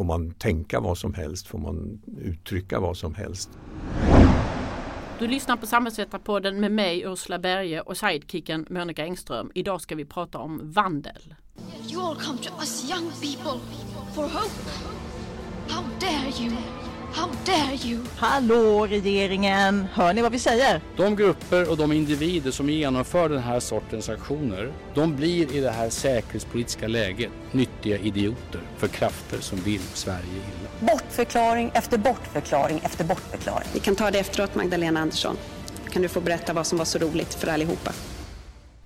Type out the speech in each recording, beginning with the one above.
får man tänka vad som helst? Får man uttrycka vad som helst? Du lyssnar på Samhällsvetarpodden med mig Ursula Berge och sidekicken Monica Engström. Idag ska vi prata om vandel. You all come to us young people for hope. How dare you? How dare you? Hallå regeringen! Hör ni vad vi säger? De grupper och de individer som genomför den här sortens aktioner, de blir i det här säkerhetspolitiska läget nyttiga idioter för krafter som vill Sverige illa. Bortförklaring efter bortförklaring efter bortförklaring. Vi kan ta det efteråt Magdalena Andersson. Kan du få berätta vad som var så roligt för allihopa?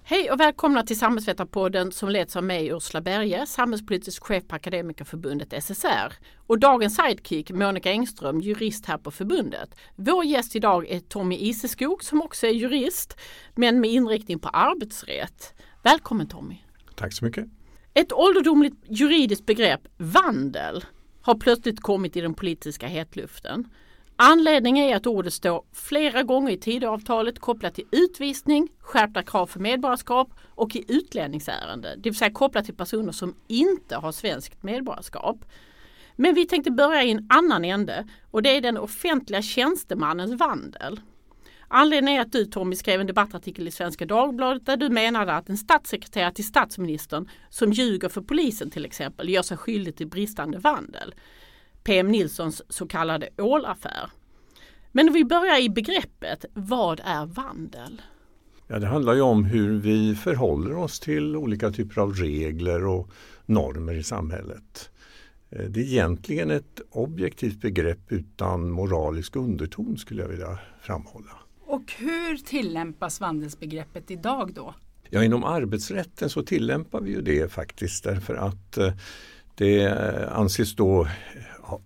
Hej och välkomna till Samhällsvetarpodden som leds av mig Ursula Berge, samhällspolitisk chef på Akademikerförbundet SSR. Och dagens sidekick Monica Engström, jurist här på förbundet. Vår gäst idag är Tommy Iseskog som också är jurist men med inriktning på arbetsrätt. Välkommen Tommy! Tack så mycket! Ett ålderdomligt juridiskt begrepp, vandel, har plötsligt kommit i den politiska hetluften. Anledningen är att ordet står flera gånger i Tidöavtalet kopplat till utvisning, skärpta krav för medborgarskap och i utlänningsärende, det vill säga kopplat till personer som inte har svenskt medborgarskap. Men vi tänkte börja i en annan ände och det är den offentliga tjänstemannens vandel. Anledningen är att du Tommy skrev en debattartikel i Svenska Dagbladet där du menade att en statssekreterare till statsministern som ljuger för polisen till exempel gör sig skyldig till bristande vandel. PM Nilssons så kallade ålaffär. Men vi börjar i begreppet, vad är vandel? Ja, det handlar ju om hur vi förhåller oss till olika typer av regler och normer i samhället. Eh, det är egentligen ett objektivt begrepp utan moralisk underton skulle jag vilja framhålla. Och hur tillämpas vandelsbegreppet idag då? Ja, inom arbetsrätten så tillämpar vi ju det faktiskt därför att eh, det eh, anses då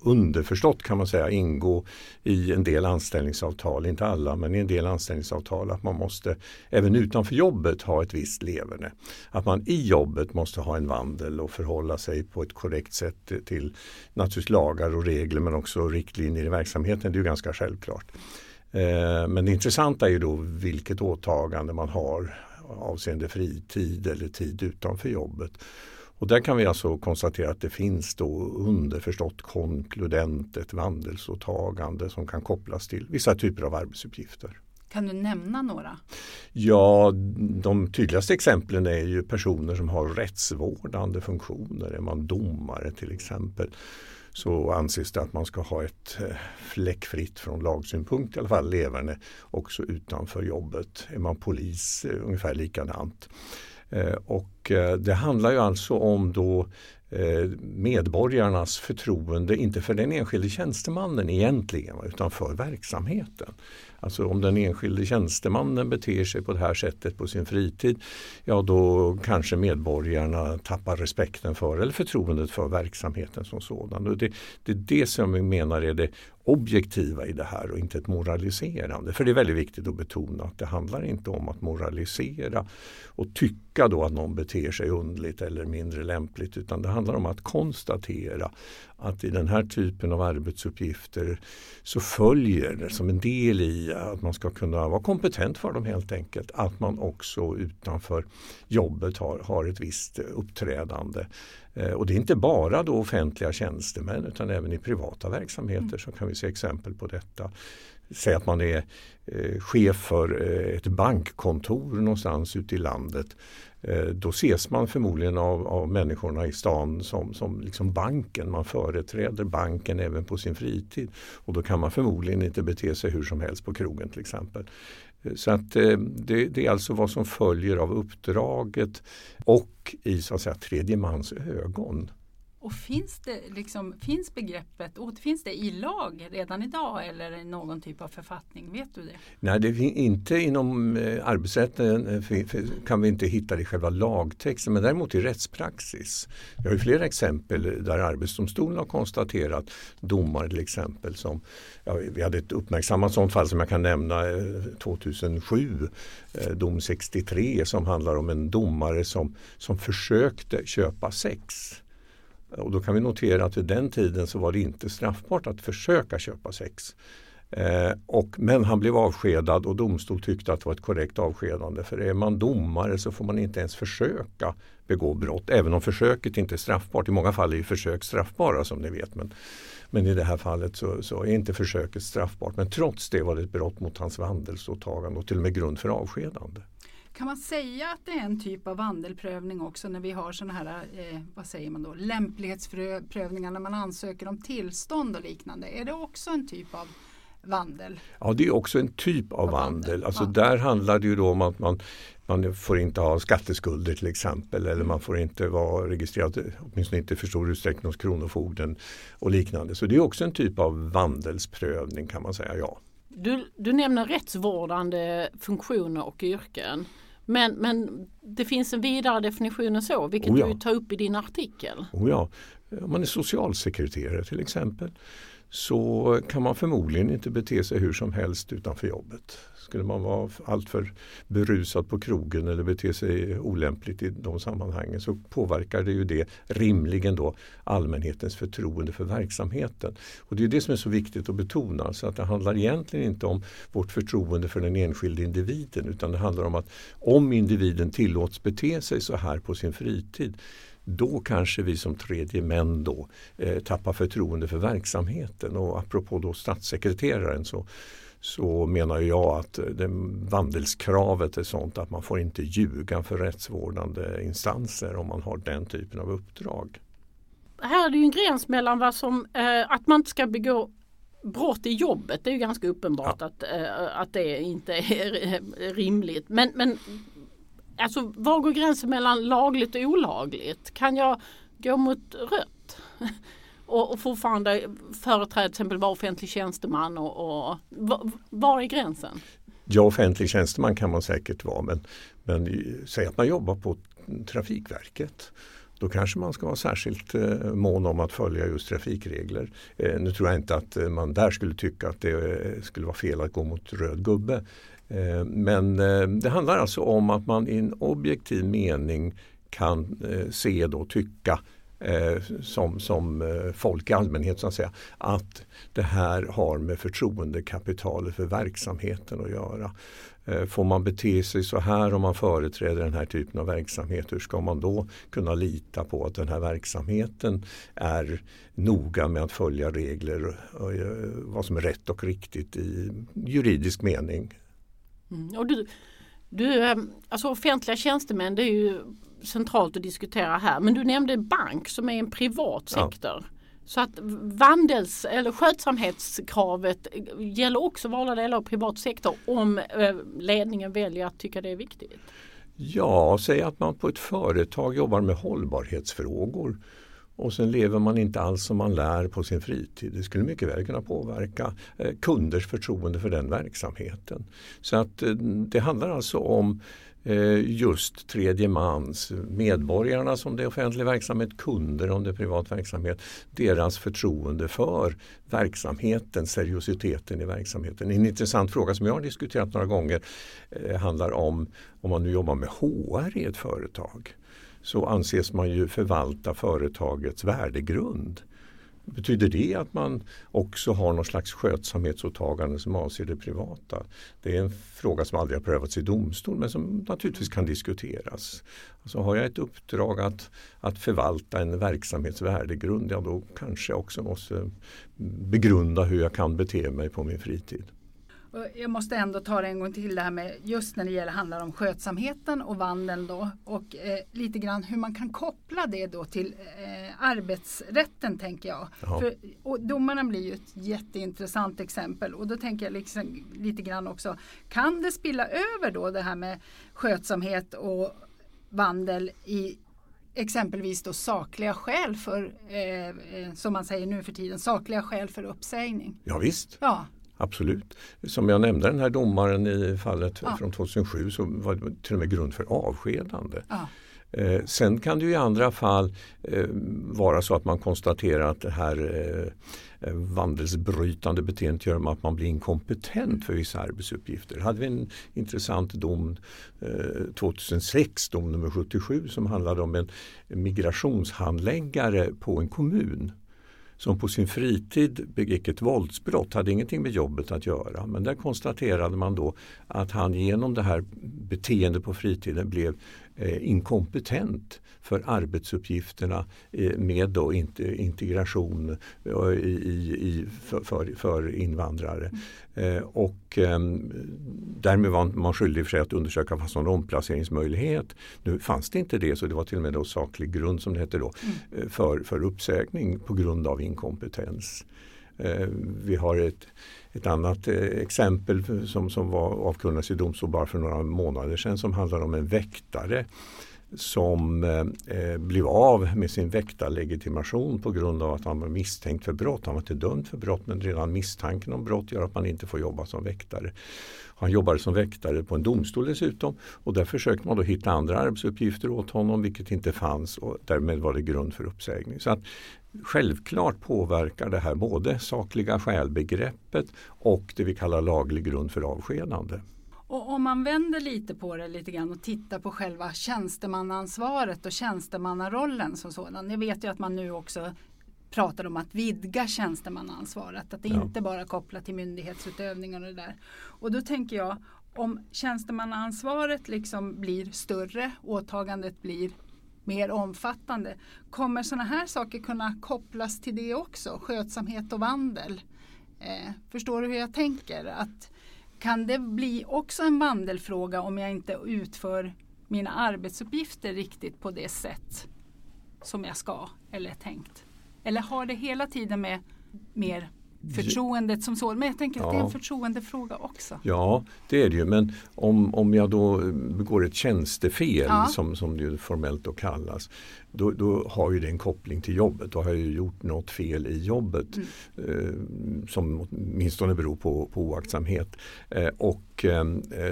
underförstått kan man säga ingå i en del anställningsavtal, inte alla men i en del anställningsavtal att man måste även utanför jobbet ha ett visst leverne. Att man i jobbet måste ha en vandel och förhålla sig på ett korrekt sätt till naturligtvis lagar och regler men också riktlinjer i verksamheten. Det är ju ganska självklart. Eh, men det intressanta är ju då vilket åtagande man har avseende fritid eller tid utanför jobbet. Och där kan vi alltså konstatera att det finns då underförstått konkludent, ett vandelsåtagande som kan kopplas till vissa typer av arbetsuppgifter. Kan du nämna några? Ja, de tydligaste exemplen är ju personer som har rättsvårdande funktioner. Är man domare till exempel så anses det att man ska ha ett eh, fläckfritt från lagsynpunkt i alla fall levande också utanför jobbet. Är man polis eh, ungefär likadant. Eh, och eh, det handlar ju alltså om då eh, medborgarnas förtroende, inte för den enskilde tjänstemannen egentligen, utan för verksamheten. Alltså om den enskilde tjänstemannen beter sig på det här sättet på sin fritid, ja då kanske medborgarna tappar respekten för eller förtroendet för verksamheten som sådan. Och det, det är det som vi menar är det objektiva i det här och inte ett moraliserande. För det är väldigt viktigt att betona att det handlar inte om att moralisera och tycka då att någon beter sig undligt eller mindre lämpligt utan det handlar om att konstatera att i den här typen av arbetsuppgifter så följer det som en del i att man ska kunna vara kompetent för dem helt enkelt. Att man också utanför jobbet har, har ett visst uppträdande. Eh, och det är inte bara då offentliga tjänstemän utan även i privata verksamheter mm. så kan vi se exempel på detta. Säg att man är eh, chef för eh, ett bankkontor någonstans ute i landet. Eh, då ses man förmodligen av, av människorna i stan som, som liksom banken. Man företräder banken även på sin fritid. Och då kan man förmodligen inte bete sig hur som helst på krogen till exempel. Eh, så att eh, det, det, är alltså vad som följer av uppdraget och i så att säga, tredje mans ögon. Och finns, det liksom, finns begreppet, återfinns det i lag redan idag eller i någon typ av författning? Vet du det? Nej, det inte inom eh, arbetsrätten eh, kan vi inte hitta det i själva lagtexten men däremot i rättspraxis. Vi har ju flera exempel där Arbetsdomstolen har konstaterat domar till exempel som ja, vi hade ett uppmärksammat sådant fall som jag kan nämna eh, 2007 eh, dom 63 som handlar om en domare som, som försökte köpa sex och då kan vi notera att vid den tiden så var det inte straffbart att försöka köpa sex. Eh, och, men han blev avskedad och domstol tyckte att det var ett korrekt avskedande. För är man domare så får man inte ens försöka begå brott. Även om försöket inte är straffbart. I många fall är ju försök straffbara som ni vet. Men, men i det här fallet så, så, är inte försöket straffbart. Men trots det var det ett brott mot hans vandelsåtagande och till och med grund för avskedande. Kan man säga att det är en typ av vandelprövning också när vi har sådana här eh, vad säger man då, lämplighetsprövningar när man ansöker om tillstånd och liknande? Är det också en typ av vandel? Ja, det är också en typ av, av vandel. Alltså ja. Där handlar det ju då om att man, man får inte ha skatteskulder till exempel eller man får inte vara registrerad, åtminstone inte för stor utsträckning hos Kronofogden och liknande. Så det är också en typ av vandelsprövning kan man säga, ja. Du, du nämner rättsvårdande funktioner och yrken. Men, men det finns en vidare definition än så, vilket oh ja. du tar upp i din artikel. Oh ja. Om man är socialsekreterare till exempel så kan man förmodligen inte bete sig hur som helst utanför jobbet. Skulle man vara alltför berusad på krogen eller bete sig olämpligt i de sammanhangen så påverkar det ju det rimligen då allmänhetens förtroende för verksamheten. Och Det är det som är så viktigt att betona. Så att det handlar egentligen inte om vårt förtroende för den enskilde individen utan det handlar om att om individen tillåts bete sig så här på sin fritid då kanske vi som tredje män då eh, tappar förtroende för verksamheten. Och apropå då statssekreteraren så, så menar jag att det, vandelskravet är sånt att man får inte ljuga för rättsvårdande instanser om man har den typen av uppdrag. Här är det ju en gräns mellan vad som, eh, att man inte ska begå brott i jobbet. Det är ju ganska uppenbart ja. att, eh, att det inte är rimligt. Men, men Alltså var går gränsen mellan lagligt och olagligt? Kan jag gå mot rött? och, och fortfarande företräda till exempel vara offentlig tjänsteman och, och var är gränsen? Ja, offentlig tjänsteman kan man säkert vara men, men säg att man jobbar på Trafikverket. Då kanske man ska vara särskilt eh, mån om att följa just trafikregler. Eh, nu tror jag inte att eh, man där skulle tycka att det eh, skulle vara fel att gå mot röd gubbe. Eh, men eh, det handlar alltså om att man i en objektiv mening kan eh, se och tycka som, som folk i allmänhet så att säga att det här har med förtroendekapitalet för verksamheten att göra. Får man bete sig så här om man företräder den här typen av verksamhet, hur ska man då kunna lita på att den här verksamheten är noga med att följa regler och vad som är rätt och riktigt i juridisk mening? Mm. Och du, du, ehm, alltså offentliga tjänstemän det är ju centralt att diskutera här. Men du nämnde bank som är en privat sektor. Ja. Så att vandels eller skötsamhetskravet gäller också valda delar av privat sektor om eh, ledningen väljer att tycka det är viktigt. Ja, säg att man på ett företag jobbar med hållbarhetsfrågor och sen lever man inte alls som man lär på sin fritid. Det skulle mycket väl kunna påverka eh, kunders förtroende för den verksamheten. Så att eh, det handlar alltså om eh, just tredje mans, medborgarna som det är offentlig verksamhet, kunder om det är privat verksamhet, deras förtroende för verksamheten, seriositeten i verksamheten. En intressant fråga som jag har diskuterat några gånger handlar om om man nu jobbar med HR i ett företag så anses man ju förvalta företagets värdegrund. Betyder det att man också har någon slags skötsamhetsåtagande som avser det privata? Det är en fråga som aldrig har prövats i domstol men som naturligtvis kan diskuteras. Alltså har jag ett uppdrag att, att förvalta en verksamhets värdegrund, ja då kanske jag också måste begrunda hur jag kan bete mig på min fritid. Jag måste ändå ta det en gång till det här med just när det gäller, handlar om skötsamheten och vandeln då och eh, lite grann hur man kan koppla det då till eh, arbetsrätten tänker jag. För, och domarna blir ju ett jätteintressant exempel och då tänker jag liksom, lite grann också kan det spilla över då det här med skötsamhet och vandel i exempelvis då sakliga skäl för, eh, eh som man säger nu för tiden, sakliga skäl för uppsägning. Ja, visst. Ja, Absolut. Som jag nämnde den här domaren i fallet ja. från 2007 så var det till och med grund för avskedande. Ja. Eh, sen kan det ju i andra fall eh, vara så att man konstaterar att det här eh, vandelsbrytande beteendet gör att man blir inkompetent för vissa arbetsuppgifter. hade vi en intressant dom 2006, dom nummer 77 som handlade om en migrationshandläggare på en kommun som på sin fritid begick ett våldsbrott, hade ingenting med jobbet att göra. Men där konstaterade man då att han genom det här beteendet på fritiden blev eh, inkompetent för arbetsuppgifterna eh, med då integration eh, i, i, för, för invandrare. Mm. Och ehm, därmed var man skyldig för sig att undersöka vad som omplaceringsmöjlighet. Nu fanns det inte det så det var till och med då saklig grund som det hette då mm. för, för uppsägning på grund av inkompetens. Vi har ett, ett annat exempel som, som var avkunnades i domstol bara för några månader sedan som handlar om en väktare som eh, eh blev av med sin väktarlegitimation på grund av att han var misstänkt för brott. Han var inte dömd för brott men redan misstanken om brott gör att man inte får jobba som väktare. Han jobbade som väktare på en domstol dessutom och där försökte man då hitta andra arbetsuppgifter åt honom vilket inte fanns och därmed var det grund för uppsägning. Så att Självklart påverkar det här både sakliga skälbegreppet och det vi kallar laglig grund för avskedande. Och om man vänder lite på det lite grann och tittar på själva tjänstemannaansvaret och tjänstemannarollen som sådan. Jag vet ju att man nu också pratar om att vidga tjänstemannaansvaret. Att det ja. inte bara kopplat till myndighetsutövning och det där. Och då tänker jag om tjänstemannaansvaret liksom blir större, åtagandet blir mer omfattande. Kommer sådana här saker kunna kopplas till det också? Skötsamhet och vandel. Eh, förstår du hur jag tänker? Att kan det bli också en vandelfråga om jag inte utför mina arbetsuppgifter riktigt på det sätt som jag ska eller tänkt? Eller har det hela tiden med mer förtroendet som så. Men jag tänker att det är en förtroendefråga också. Ja, det är det ju. Men om, om jag då begår ett tjänstefel ja. som, som det formellt då kallas. Då, då, har ju det en koppling till jobbet. Då har jag ju gjort något fel i jobbet mm. eh, som åtminstone beror på, på oaktsamhet. Eh, och, eh,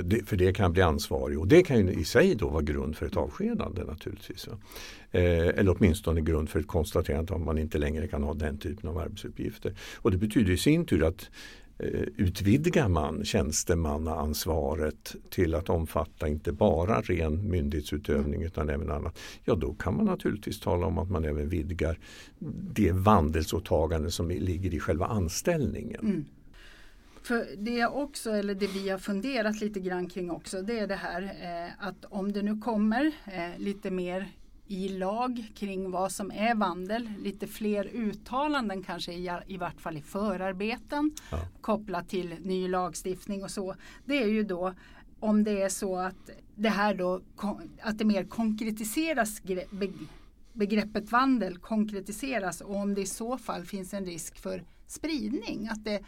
det, för det kan jag bli ansvarig och det kan ju i sig då vara grund för ett avskedande naturligtvis. Eh, eller åtminstone grund för ett konstaterande att man inte längre kan ha den typen av arbetsuppgifter. Och det betyder i sin tur att Eh, utvidgar man tjänstemannaansvaret till att omfatta inte bara ren myndighetsutövning utan även annat. Ja då kan man naturligtvis tala om att man även vidgar det vandelsåtagande som ligger i själva anställningen. Mm. För det också, eller det vi har funderat lite grann kring också, det är det här eh, att om det nu kommer eh, lite mer i lag kring vad som är vandel. Lite fler uttalanden kanske i, i vart fall i förarbeten ja. kopplat till ny lagstiftning och så. Det är ju då om det är så att det här då att det mer konkretiseras begreppet vandel konkretiseras och om det i så fall finns en risk för spridning. Att, det,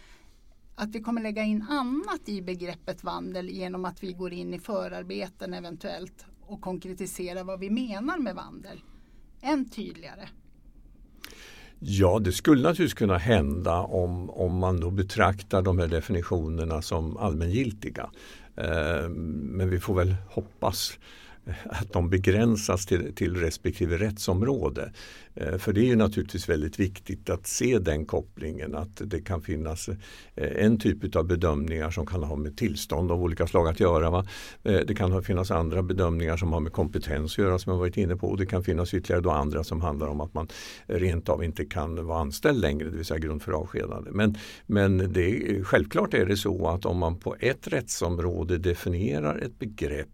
att vi kommer lägga in annat i begreppet vandel genom att vi går in i förarbeten eventuellt och konkretisera vad vi menar med vandel än tydligare. Ja, det skulle naturligtvis kunna hända om, om man då betraktar de här definitionerna som allmängiltiga. Eh, men vi får väl hoppas att de begränsas till, till respektive rättsområde. Eh, för det är ju naturligtvis väldigt viktigt att se den kopplingen att det kan finnas eh, en typ av bedömningar som kan ha med tillstånd av olika slag att göra. Va? Eh, det kan finnas andra bedömningar som har med kompetens att göra som jag varit inne på. Det kan finnas ytterligare då andra som handlar om att man rent av inte kan vara anställd längre, det vill säga grund för avskedande. Men, men det, självklart är det så att om man på ett rättsområde definierar ett begrepp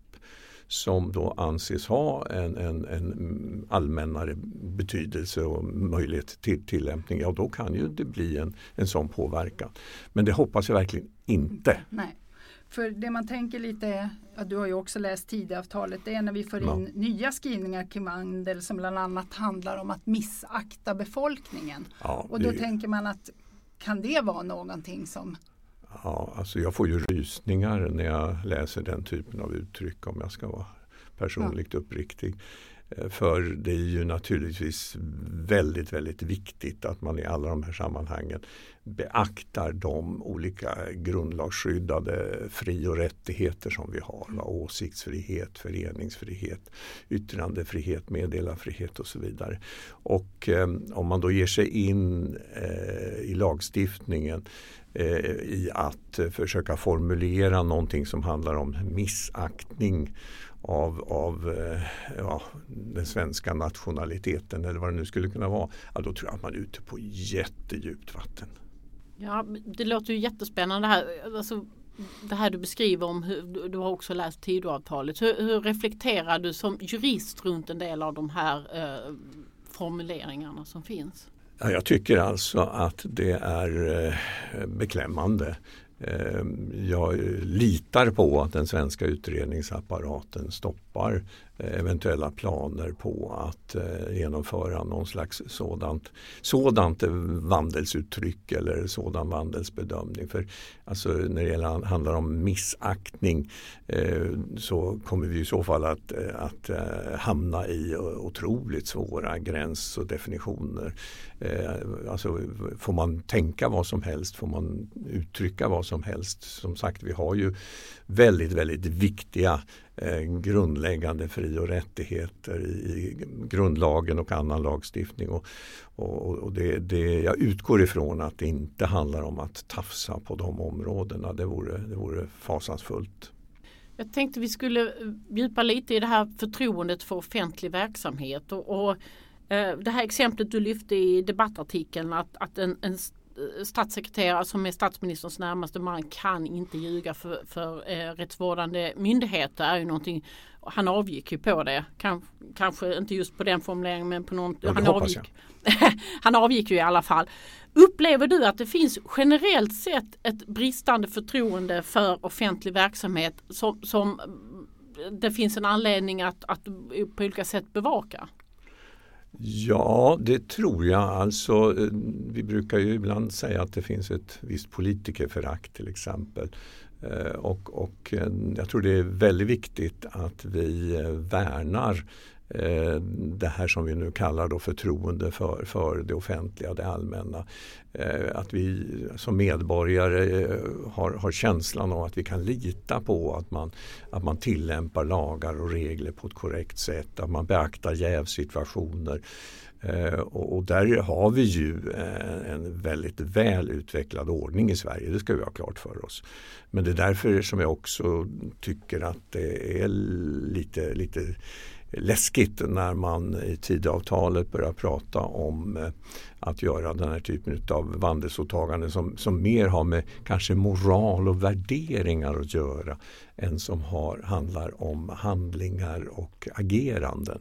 som då anses ha en, en, en allmännare betydelse och möjlighet till tillämpning, ja då kan ju det bli en, en sån påverkan. Men det hoppas jag verkligen inte. Nej. För det man tänker lite, ja, du har ju också läst Tidöavtalet, det är när vi får in ja. nya skrivningar kring vandel som bland annat handlar om att missakta befolkningen. Ja, och då det... tänker man att kan det vara någonting som Ja, alltså jag får ju rysningar när jag läser den typen av uttryck om jag ska vara personligt ja. uppriktig. Eh, för det är ju naturligtvis väldigt, väldigt viktigt att man i alla de här sammanhangen beaktar de olika grundlagsskyddade fri och rättigheter som vi har. Va? Åsiktsfrihet, föreningsfrihet, yttrandefrihet, meddelarfrihet och så vidare. Och eh, om man då ger sig in eh, i lagstiftningen eh, i att eh, försöka formulera någonting som handlar om missaktning av, av eh, ja, den svenska nationaliteten eller vad det nu skulle kunna vara. Ja, då tror jag att man är ute på jättedjupt vatten. Ja, det låter ju jättespännande här. Alltså, det här du beskriver om hur du har också läst Tidöavtalet. Hur, hur reflekterar du som jurist runt en del av de här eh, formuleringarna som finns? Ja, jag tycker alltså att det är eh, beklämmande Ehm, jag litar på att den svenska utredningsapparaten stoppar stoppar eh, eventuella planer på att eh, genomföra någon slags sådant, sådant eh, vandelsuttryck eller sådan vandelsbedömning. För alltså, när det gäller, handlar om missaktning så kommer vi i så fall att, att hamna i otroligt svåra gräns och definitioner. Alltså, får man tänka vad som helst? Får man uttrycka vad som helst? Som sagt, vi har ju väldigt, väldigt viktiga Eh, grundläggande fri och rättigheter i, i grundlagen och annan lagstiftning. Och, och, och det, det, jag utgår ifrån att det inte handlar om att tafsa på de områdena. Det vore, det vore fasansfullt. Jag tänkte vi skulle djupa lite i det här förtroendet för offentlig verksamhet. och, och eh, det här exemplet du lyfte i debattartikeln att, att en, en statssekreterare som är statsministerns närmaste man kan inte ljuga för, för eh, rättsvårdande myndigheter är ju någonting han avgick ju på det. Kan, kanske inte just på den formuleringen men på någon, ja, han, avgick, han avgick ju i alla fall. Upplever du att det finns generellt sett ett bristande förtroende för offentlig verksamhet som, som det finns en anledning att, att på olika sätt bevaka? Ja, det tror jag. Alltså, eh, vi brukar ju ibland säga att det finns ett visst politikerförakt till exempel. Eh, och, och eh, jag tror det är väldigt viktigt att vi värnar Eh, det här som vi nu kallar då förtroende för, för det offentliga, det allmänna. Eh, att vi som medborgare eh, har, har känslan av att vi kan lita på att man, att man tillämpar lagar och regler på ett korrekt sätt, att man beaktar jävsituationer. Och, och där har vi ju en väldigt väl utvecklad ordning i Sverige, det ska vi ha klart för oss. Men det är därför som jag också tycker att det är lite, lite läskigt när man i Tidöavtalet börjar prata om eh, att göra den här typen av vandelsåtaganden som, som mer har med kanske moral och värderingar att göra än som har, handlar om handlingar och ageranden.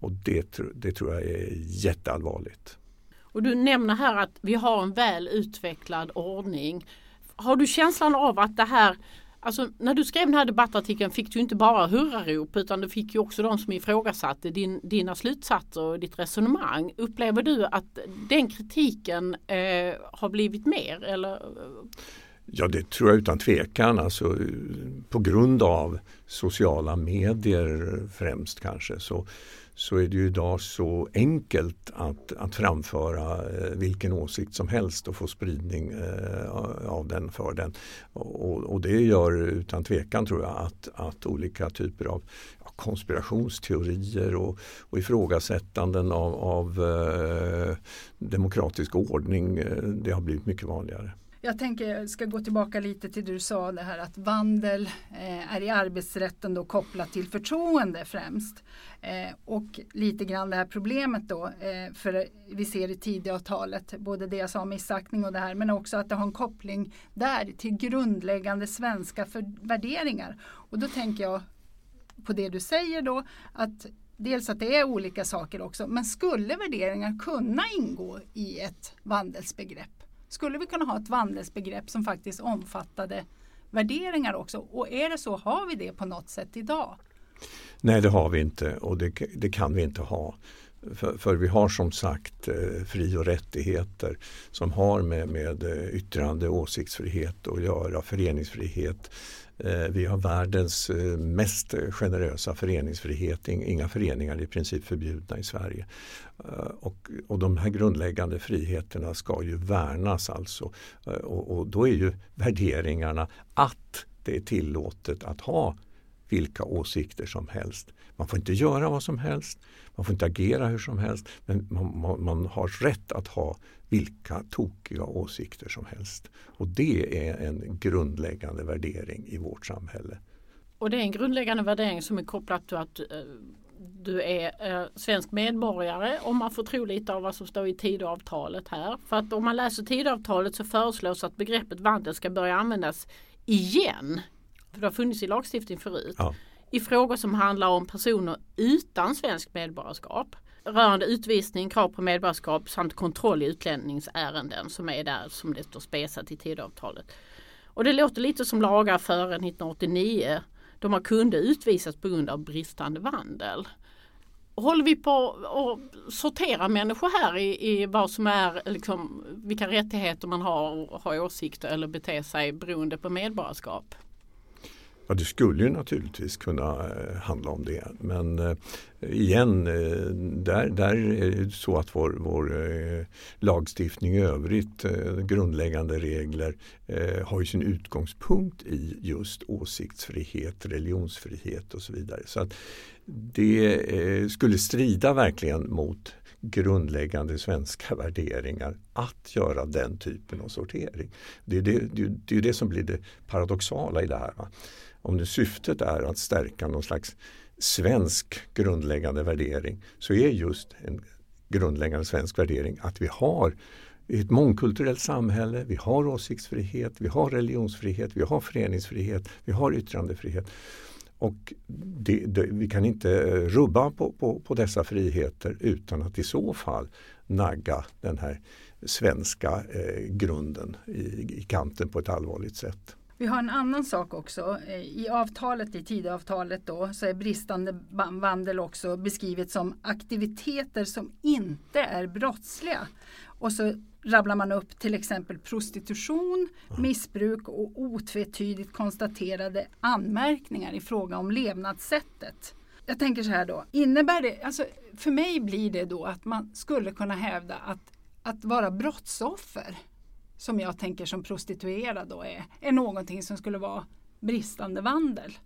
Och det, det tror jag är jätteallvarligt. Och du nämner här att vi har en väl utvecklad ordning. Har du känslan av att det här Alltså när du skrev den här debattartikeln fick du inte bara hurrarop utan du fick ju också de som ifrågasatte din, dina slutsatser och ditt resonemang. Upplever du att den kritiken eh, har blivit mer? Eller? Ja det tror jag utan tvekan. Alltså, på grund av sociala medier främst kanske så så är det ju idag så enkelt att, att framföra eh, vilken åsikt som helst och få spridning eh, av den för den. Och, och, det gör utan tvekan tror jag att, att olika typer av konspirationsteorier och, och ifrågasättanden av, av eh, demokratisk ordning eh, det har blivit mycket vanligare. Jag tänker jag ska gå tillbaka lite till det du sa det här att vandel eh, är i arbetsrätten då kopplat till förtroende främst. Eh, och lite grann det här problemet då eh, för vi ser i Tidöavtalet både det jag sa om missaktning och det här men också att det har en koppling där till grundläggande svenska för värderingar. Och då tänker jag på det du säger då att dels att det är olika saker också men skulle värderingar kunna ingå i ett vandelsbegrepp? Skulle vi kunna ha ett vandelsbegrepp som faktiskt omfattade värderingar också? Och är det så, har vi det på något sätt idag? Nej det har vi inte och det, det kan vi inte ha. För, för, vi har som sagt eh, fri och rättigheter som har med, med eh, yttrande och åsiktsfrihet att göra, föreningsfrihet, Eh, vi har världens eh, mest generösa föreningsfrihet. Inga föreningar är i princip förbjudna i Sverige. Eh, och, och de här grundläggande friheterna ska ju värnas alltså. Och, och då är ju värderingarna att det är tillåtet att ha vilka åsikter som helst. Man får inte göra vad som helst, man får inte agera hur som helst men man, man, man, har rätt att ha vilka tokiga åsikter som helst. Och det är en grundläggande värdering i vårt samhälle. Och det är en grundläggande värdering som är kopplad till att eh, du är eh, svensk medborgare om man får tro lite av vad som står i Tidöavtalet här. För att om man läser Tidöavtalet så föreslås att begreppet vandel ska börja användas igen. För det har funnits i lagstiftning förut. Ja. I frågor som handlar om personer utan svensk medborgarskap. Rörande utvisning, krav på medborgarskap samt kontroll i utlänningsärenden som är där som det står spesat i Tidöavtalet. Och det låter lite som lagar före 1989 då man kunde utvisas på grund av bristande vandel. Håller vi på att sortera människor här i, i vad som är liksom, vilka rättigheter man har och har åsikter eller bete sig beroende på medborgarskap? Ja, det skulle ju naturligtvis kunna eh, handla om det. Men eh, igen, eh, där, där är det så att vår, vår eh, lagstiftning i övrigt, eh, grundläggande regler, eh, har ju sin utgångspunkt i just åsiktsfrihet, religionsfrihet och så vidare. Så att det eh, skulle strida verkligen mot grundläggande svenska värderingar att göra den typen av sortering. Det är det, det, det, är det som blir det paradoxala i det här. Va? Om det syftet är att stärka någon slags svensk grundläggande värdering så är just en grundläggande svensk värdering att vi har ett mångkulturellt samhälle, vi har åsiktsfrihet, vi har religionsfrihet, vi har föreningsfrihet, vi har yttrandefrihet. Och det, det, vi kan inte eh, rubba på, på, på, dessa friheter utan att i så fall nagga den här svenska eh, grunden i, i kanten på ett allvarligt sätt. Vi har en annan sak också. I avtalet, i Tidöavtalet då, så är bristande vandel också beskrivet som aktiviteter som inte är brottsliga. Och så rabblar man upp till exempel prostitution, missbruk och otvetydigt konstaterade anmärkningar i fråga om levnadssättet. Jag tänker så här då, innebär det, alltså för mig blir det då att man skulle kunna hävda att, att vara brottsoffer som jag tänker som prostituerad då är, är någonting som skulle vara bristande vandel.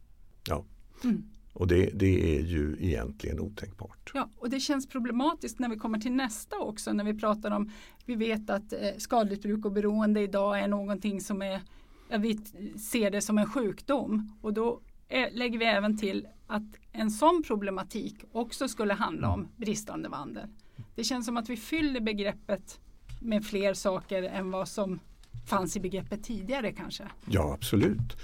Ja, mm. och det, det är ju egentligen otänkbart. Ja, och det känns problematiskt när vi kommer till nästa också när vi pratar om, vi vet att eh, skadligt bruk och beroende idag är någonting som är, ja, vi ser det som en sjukdom och då är, lägger vi även till att en sån problematik också skulle handla om bristande vandel. Det känns som att vi fyller begreppet med fler saker än vad som fanns i begreppet tidigare kanske? Ja absolut.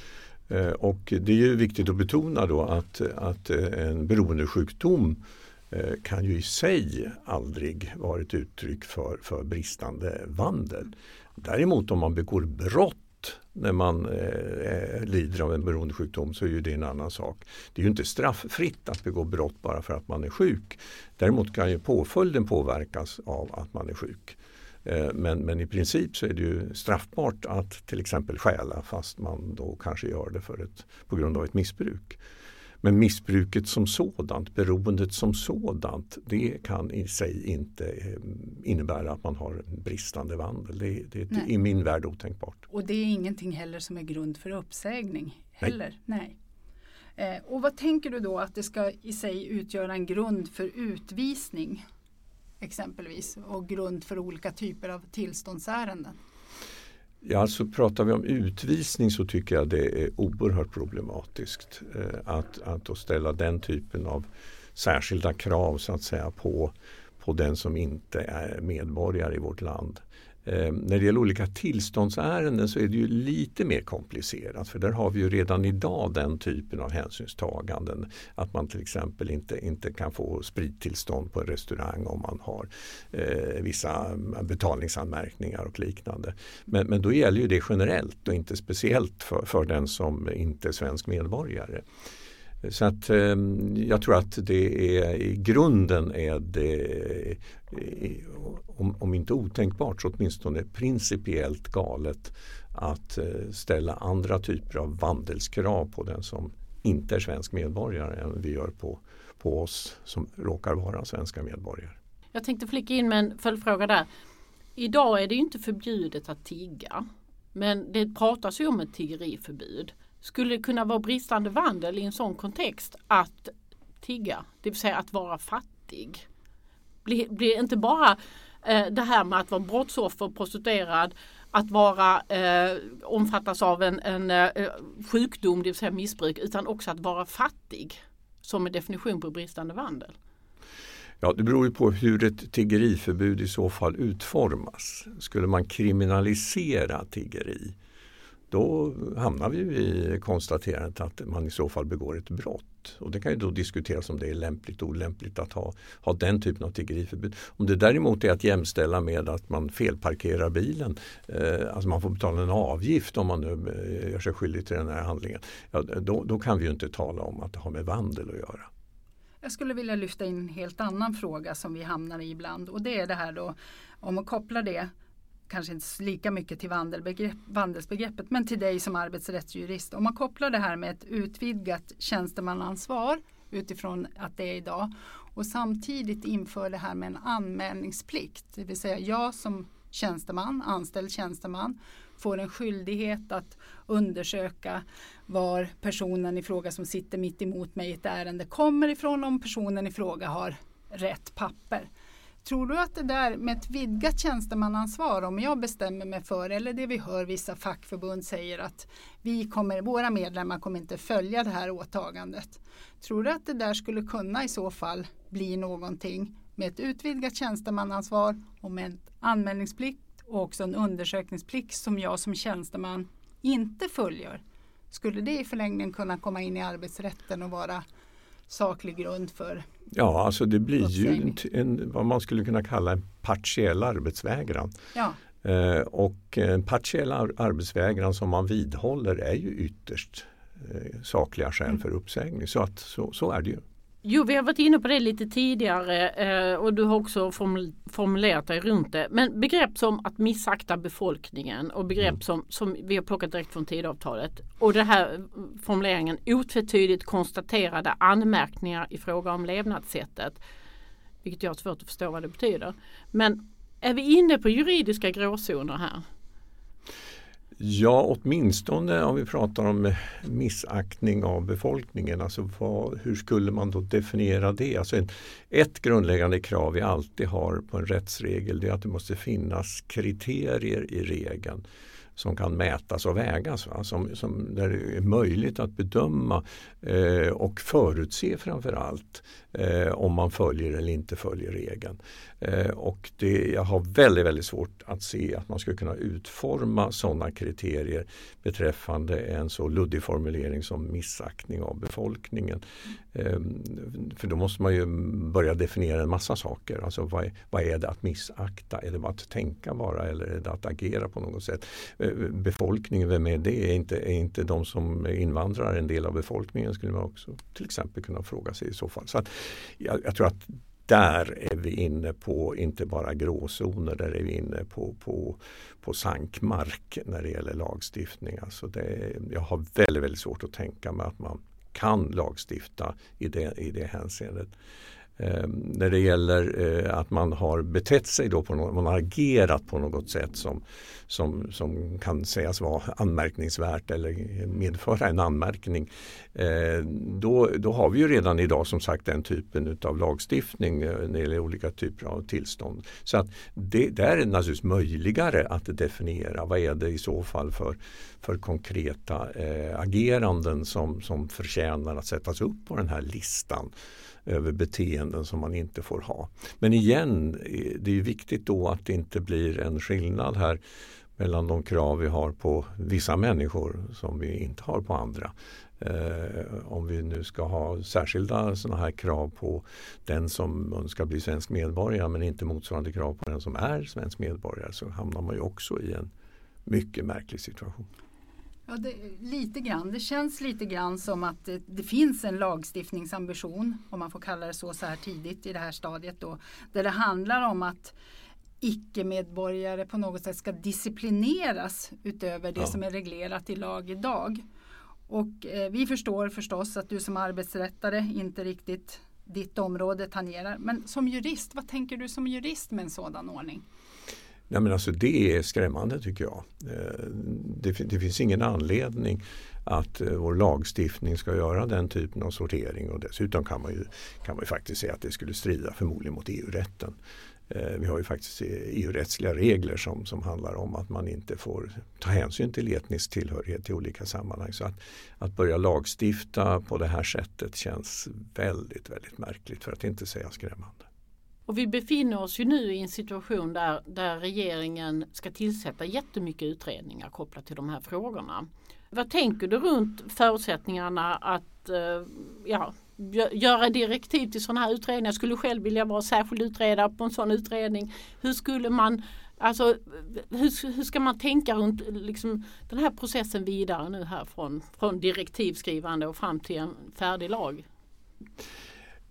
Eh, och det är ju viktigt att betona då att, att eh, en beroendesjukdom eh, kan ju i sig aldrig vara ett uttryck för, för bristande vandel. Däremot om man begår brott när man eh, lider av en beroendesjukdom så är ju det en annan sak. Det är ju inte strafffritt att begå brott bara för att man är sjuk. Däremot kan ju påföljden påverkas av att man är sjuk. Eh, men, men i princip så är det ju straffbart att till exempel stjäla fast man då kanske gör det för ett, på grund av ett missbruk. Men missbruket som sådant, beroendet som sådant, det kan i sig inte eh, innebära att man har bristande vandel. Det, det är i min värld otänkbart. Och det är ingenting heller som är grund för uppsägning heller. Nej. Nej. Eh, och vad tänker du då att det ska i sig utgöra en grund för utvisning? Exempelvis och grund för olika typer av tillståndsärenden? Ja, alltså pratar vi om utvisning så tycker jag det är oerhört problematiskt eh, att, att ställa den typen av särskilda krav så att säga på, på den som inte är medborgare i vårt land. Eh, när det gäller olika tillståndsärenden så är det ju lite mer komplicerat för där har vi ju redan idag den typen av hänsynstaganden. Att man till exempel inte, inte kan få sprittillstånd på en restaurang om man har eh, vissa betalningsanmärkningar och liknande. Men, men då gäller ju det generellt och inte speciellt för, för den som inte är svensk medborgare. Så att eh, jag tror att det är i grunden är det om, om inte otänkbart så åtminstone principiellt galet att eh, ställa andra typer av vandelskrav på den som inte är svensk medborgare än vi gör på, på oss som råkar vara svenska medborgare. Jag tänkte flika in med en följdfråga där. Idag är det inte förbjudet att tigga. Men det pratas ju om ett tiggeriförbud. Skulle det kunna vara bristande vandel i en sån kontext att tigga, det vill säga att vara fattig? Blir, blir inte bara Eh, det här med att vara brottsoffer, prostituerad, att vara eh, omfattas av en, en eh, sjukdom, det vill säga missbruk, utan också att vara fattig som en definition på bristande vandel. Ja, det beror ju på hur ett tiggeriförbud i så fall utformas. Skulle man kriminalisera tiggeri då hamnar vi i konstaterandet att man i så fall begår ett brott. Och det kan ju då diskuteras om det är lämpligt och olämpligt att ha, ha den typen av tiggeriförbud. Om det däremot är att jämställa med att man felparkerar bilen, eh, alltså man får betala en avgift om man nu eh, gör sig skyldig till den här handlingen. Ja, då, då kan vi ju inte tala om att det har med vandel att göra. Jag skulle vilja lyfta in en helt annan fråga som vi hamnar i ibland och det är det här då om att koppla det kanske inte lika mycket till vandelbegrepp, vandelsbegreppet men till dig som arbetsrättsjurist. Om man kopplar det här med ett utvidgat tjänstemannaansvar utifrån att det är idag och samtidigt inför det här med en anmälningsplikt. Det vill säga jag som tjänsteman, anställd tjänsteman får en skyldighet att undersöka var personen i fråga som sitter mitt emot mig i ett ärende kommer ifrån om personen i fråga har rätt papper. Tror du att det där med ett vidgat tjänstemannaansvar, om jag bestämmer mig för, eller det vi hör vissa fackförbund säger att vi kommer, våra medlemmar kommer inte följa det här åtagandet. Tror du att det där skulle kunna i så fall bli någonting med ett utvidgat tjänstemannaansvar och med en anmälningsplikt och också en undersökningsplikt som jag som tjänsteman inte följer? Skulle det i förlängningen kunna komma in i arbetsrätten och vara saklig grund för Ja, alltså det blir ju en, vad man skulle kunna kalla en partiell arbetsvägran. Ja. Eh, och en partiell arbetsvägran som man vidhåller är ju ytterst eh, sakliga skäl mm. för uppsägning. Så, att, så, så är det ju. Jo, vi har varit inne på det lite tidigare eh, och du har också formulerat dig runt det. Men begrepp som att missakta befolkningen och begrepp mm. som, som vi har plockat direkt från tidavtalet och det här formuleringen otvetydigt konstaterade anmärkningar i fråga om levnadssättet. Vilket jag har svårt att förstå vad det betyder. Men är vi inne på juridiska gråzoner här? Ja, åtminstone om vi pratar om missaktning av befolkningen. Alltså vad, hur skulle man då definiera det? Alltså en, ett grundläggande krav vi alltid har på en rättsregel är att det måste finnas kriterier i regeln som kan mätas och vägas. Va? Som, som, där det är möjligt att bedöma eh, och förutse framförallt eh, om man följer eller inte följer regeln. Eh, och det, jag har väldigt, väldigt svårt att se att man skulle kunna utforma sådana kriterier beträffande en så luddig formulering som missaktning av befolkningen. Eh, för då måste man ju börja definiera en massa saker. Alltså vad är, vad är det att missakta? Är det bara att tänka bara eller är det att agera på något sätt? Eh, befolkningen, vem är det? Är inte, är inte de som invandrar en del av befolkningen? skulle man också till exempel kunna fråga sig i så fall. Så att, jag, jag tror att där är vi inne på inte bara gråzoner, där är vi inne på, på, på sankmark när det gäller lagstiftning. Alltså det, jag har väldigt, väldigt svårt att tänka mig att man kan lagstifta i det, i det hänseendet. Eh, när det gäller eh, att man har betett sig då på något, man har agerat på något sätt som, som, som kan sägas vara anmärkningsvärt eller medföra en anmärkning. Eh, då, då har vi ju redan idag som sagt den typen av lagstiftning eh, när det gäller olika typer av tillstånd. Så att det, där är det naturligtvis möjligare att definiera vad är det i så fall för, för konkreta eh, ageranden som, som förtjänar att sättas upp på den här listan över beteenden som man inte får ha. Men igen, eh, det är viktigt då att det inte blir en skillnad här mellan de krav vi har på vissa människor som vi inte har på andra. Eh, om vi nu ska ha särskilda sådana här krav på den som önskar bli svensk medborgare men inte motsvarande krav på den som är svensk medborgare så hamnar man ju också i en mycket märklig situation. Ja, det, lite grann. Det känns lite grann som att det, det, finns en lagstiftningsambition, om man får kalla det så så här tidigt i det här stadiet då, där det handlar om att icke-medborgare på något sätt ska disciplineras utöver det ja. som är reglerat i lag idag. Och eh, vi förstår förstås att du som arbetsrättare inte riktigt ditt område tangerar. Men som jurist, vad tänker du som jurist med en sådan ordning? Nej, men alltså det är skrämmande tycker jag. Eh, det, det finns ingen anledning att eh, vår lagstiftning ska göra den typen av sortering och dessutom kan man ju, kan man ju faktiskt säga att det skulle strida förmodligen mot EU-rätten. Eh, vi har ju faktiskt e EU-rättsliga regler som, som handlar om att man inte får ta hänsyn till etnisk tillhörighet i olika sammanhang. Så att, att börja lagstifta på det här sättet känns väldigt, väldigt märkligt för att inte säga skrämmande. Och vi befinner oss ju nu i en situation där, där regeringen ska tillsätta jättemycket utredningar kopplat till de här frågorna. Vad tänker du runt förutsättningarna att eh, ja, göra direktiv till sådana här utredningar. Jag skulle själv vilja vara särskild utredare på en sån utredning. Hur skulle man Alltså hur, hur ska man tänka runt liksom, den här processen vidare nu här från, från direktivskrivande och fram till en färdig lag?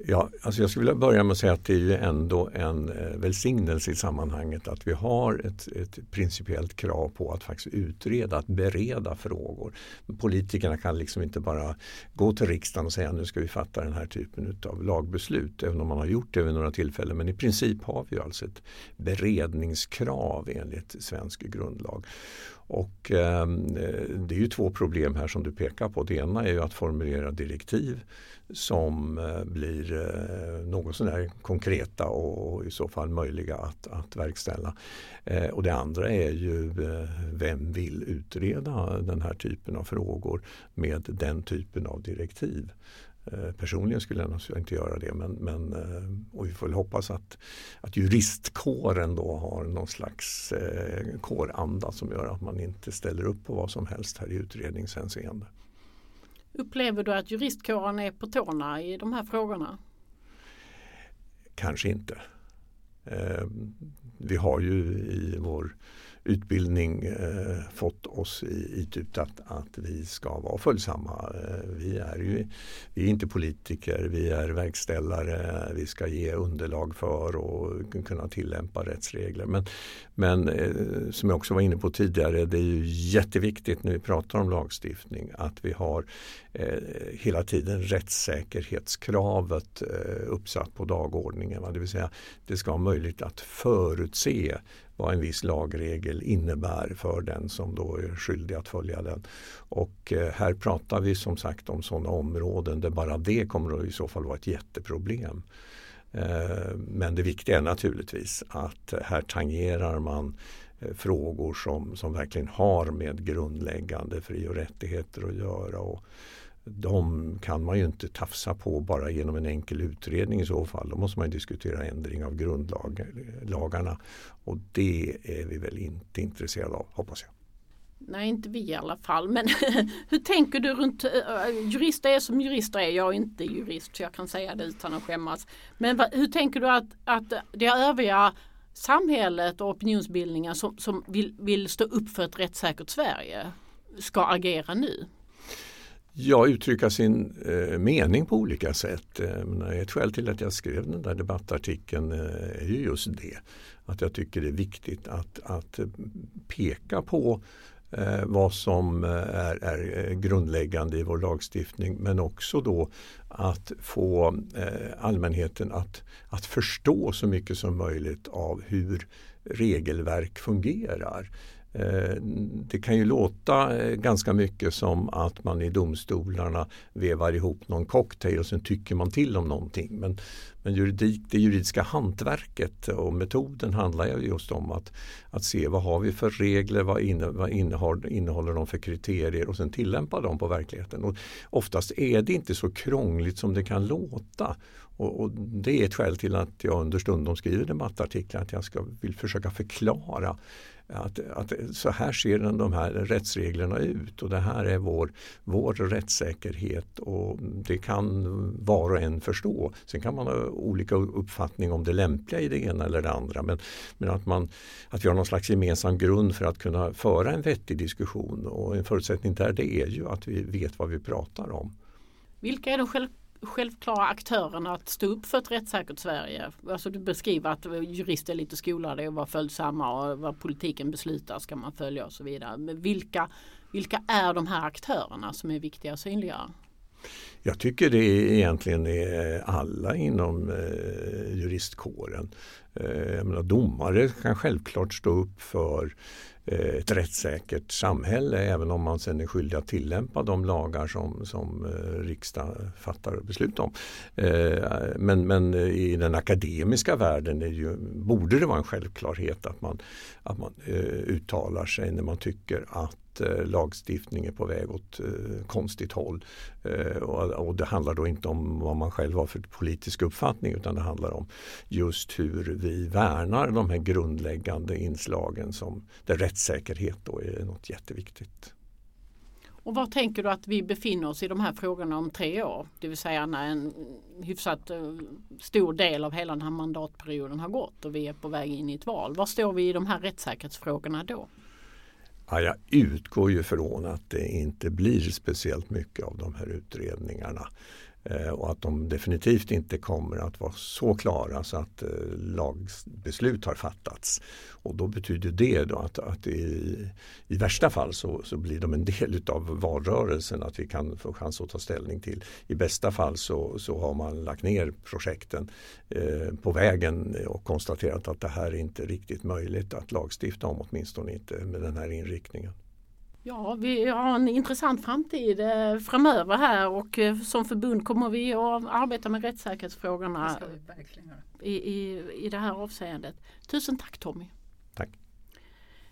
Ja, alltså jag skulle vilja börja med att säga att det är ju ändå en eh, välsignelse i sammanhanget att vi har ett, ett principiellt krav på att faktiskt utreda, att bereda frågor. Politikerna kan liksom inte bara gå till riksdagen och säga nu ska vi fatta den här typen av lagbeslut, även om man har gjort det vid några tillfällen. Men i princip har vi alltså ett beredningskrav enligt svensk grundlag. Och ehm, eh, det är ju två problem här som du pekar på. Det ena är ju att formulera direktiv som eh, blir eh, något sådär konkreta och i så fall möjliga att, att verkställa. Eh, och det andra är ju eh, vem vill utreda den här typen av frågor med den typen av direktiv. Personligen skulle jag naturligtvis inte göra det men, men och vi får väl hoppas att, att juristkåren då har någon slags eh, kåranda som gör att man inte ställer upp på vad som helst här i utredningshänseende. Upplever du att juristkåren är på tårna i de här frågorna? Kanske inte. Eh, vi har ju i vår utbildning eh, fått oss itypt att, att vi ska vara följsamma. Eh, vi är ju vi är inte politiker, vi är verkställare, vi ska ge underlag för och kunna tillämpa rättsregler. Men, men eh, som jag också var inne på tidigare, det är ju jätteviktigt när vi pratar om lagstiftning att vi har eh, hela tiden rättssäkerhetskravet eh, uppsatt på dagordningen. Va? Det vill säga det ska vara möjligt att förutse vad en viss lagregel innebär för den som då är skyldig att följa den. Och eh, här pratar vi som sagt om sådana områden där bara det kommer att i så fall vara ett jätteproblem. Eh, men det viktiga är naturligtvis att här tangerar man eh, frågor som, som verkligen har med grundläggande fri och rättigheter att göra. Och de kan man ju inte tafsa på bara genom en enkel utredning i så fall. Då måste man diskutera ändring av grundlagarna. Eh, och det är vi väl inte intresserade av, hoppas jag. Nej, inte vi i alla fall. Men hur tänker du runt eh, uh, jurister är som jurister är. Jag är inte jurist så jag kan säga det utan att skämmas. Men va, hur tänker du att, att det övriga samhället och opinionsbildningen som, som vill, vill stå upp för ett rättssäkert Sverige ska agera nu? Ja, uttrycka sin eh, mening på olika sätt. Eh, ett skäl till att jag skrev den där debattartikeln eh, är ju just det. Att jag tycker det är viktigt att, att eh, peka på eh, vad som eh, är, är, eh, grundläggande i vår lagstiftning men också då att få eh, allmänheten att, att förstå så mycket som möjligt av hur regelverk fungerar. Eh, det kan ju låta eh, ganska mycket som att man i domstolarna vevar ihop någon cocktail och sen tycker man till om någonting. Men, men juridik, det juridiska hantverket och metoden handlar ju just om att, att se vad har vi för regler, vad, inne, vad innehåller, innehåller de för kriterier och sen tillämpa dem på verkligheten. Och oftast är det inte så krångligt som det kan låta. Och, och det är ett skäl till att jag understundom skriver debattartiklar, att jag ska, vill försöka förklara att, att så här ser de här rättsreglerna ut och det här är vår, vår rättssäkerhet och det kan var och en förstå. Sen kan man ha olika uppfattning om det lämpliga i det ena eller det andra men, men att, man, att vi har någon slags gemensam grund för att kunna föra en vettig diskussion och en förutsättning där det är ju att vi vet vad vi pratar om. Vilka är de själv självklara aktörerna att stå upp för ett rättssäkert Sverige? Alltså du beskriver att jurister är lite skolade och vara följsamma och vad politiken beslutar ska man följa och så vidare. Men vilka, vilka är de här aktörerna som är viktiga att synliggöra? Jag tycker det egentligen är alla inom eh, juristkåren. Eh, jag menar, domare kan självklart stå upp för eh, ett rättssäkert samhälle även om man sen är skyldig att tillämpa de lagar som, som eh, riksdag fattar beslut om. Eh, men, men i den akademiska världen är ju, borde det vara en självklarhet att man, att man eh, uttalar sig när man tycker att eh, lagstiftning är på väg åt eh, konstigt håll. Eh, och, och, det handlar då inte om vad man själv har för politisk uppfattning utan det handlar om just hur vi värnar de här grundläggande inslagen som där rättssäkerhet då är något jätteviktigt. Och var tänker du att vi befinner oss i de här frågorna om tre år? Det vill säga när en hyfsat eh, stor del av hela den här mandatperioden har gått och vi är på väg in i ett val. Var står vi i de här rättssäkerhetsfrågorna då? Ja, jag utgår ju från att det inte blir speciellt mycket av de här utredningarna. Eh, och att de definitivt inte kommer att vara så klara så att eh, lagbeslut har fattats. Och då betyder det då att, att i, i värsta fall så, så blir de en del utav valrörelsen att vi kan få chans att ta ställning till. I bästa fall så, så har man lagt ner projekten eh, på vägen och konstaterat att det här är inte riktigt möjligt att lagstifta om åtminstone inte med den här inriktningen. Ja, vi har en intressant framtid eh, framöver här och eh, som förbund kommer vi att arbeta med rättssäkerhetsfrågorna i, i, i det här avseendet. Tusen tack Tommy! Tack!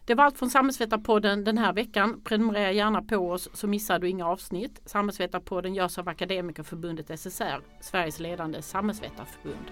Det var allt från Samhällsvetarpodden den här veckan. Prenumerera gärna på oss så missar du inga avsnitt. Samhällsvetarpodden görs av Akademikerförbundet SSR, Sveriges ledande samhällsvetarförbund.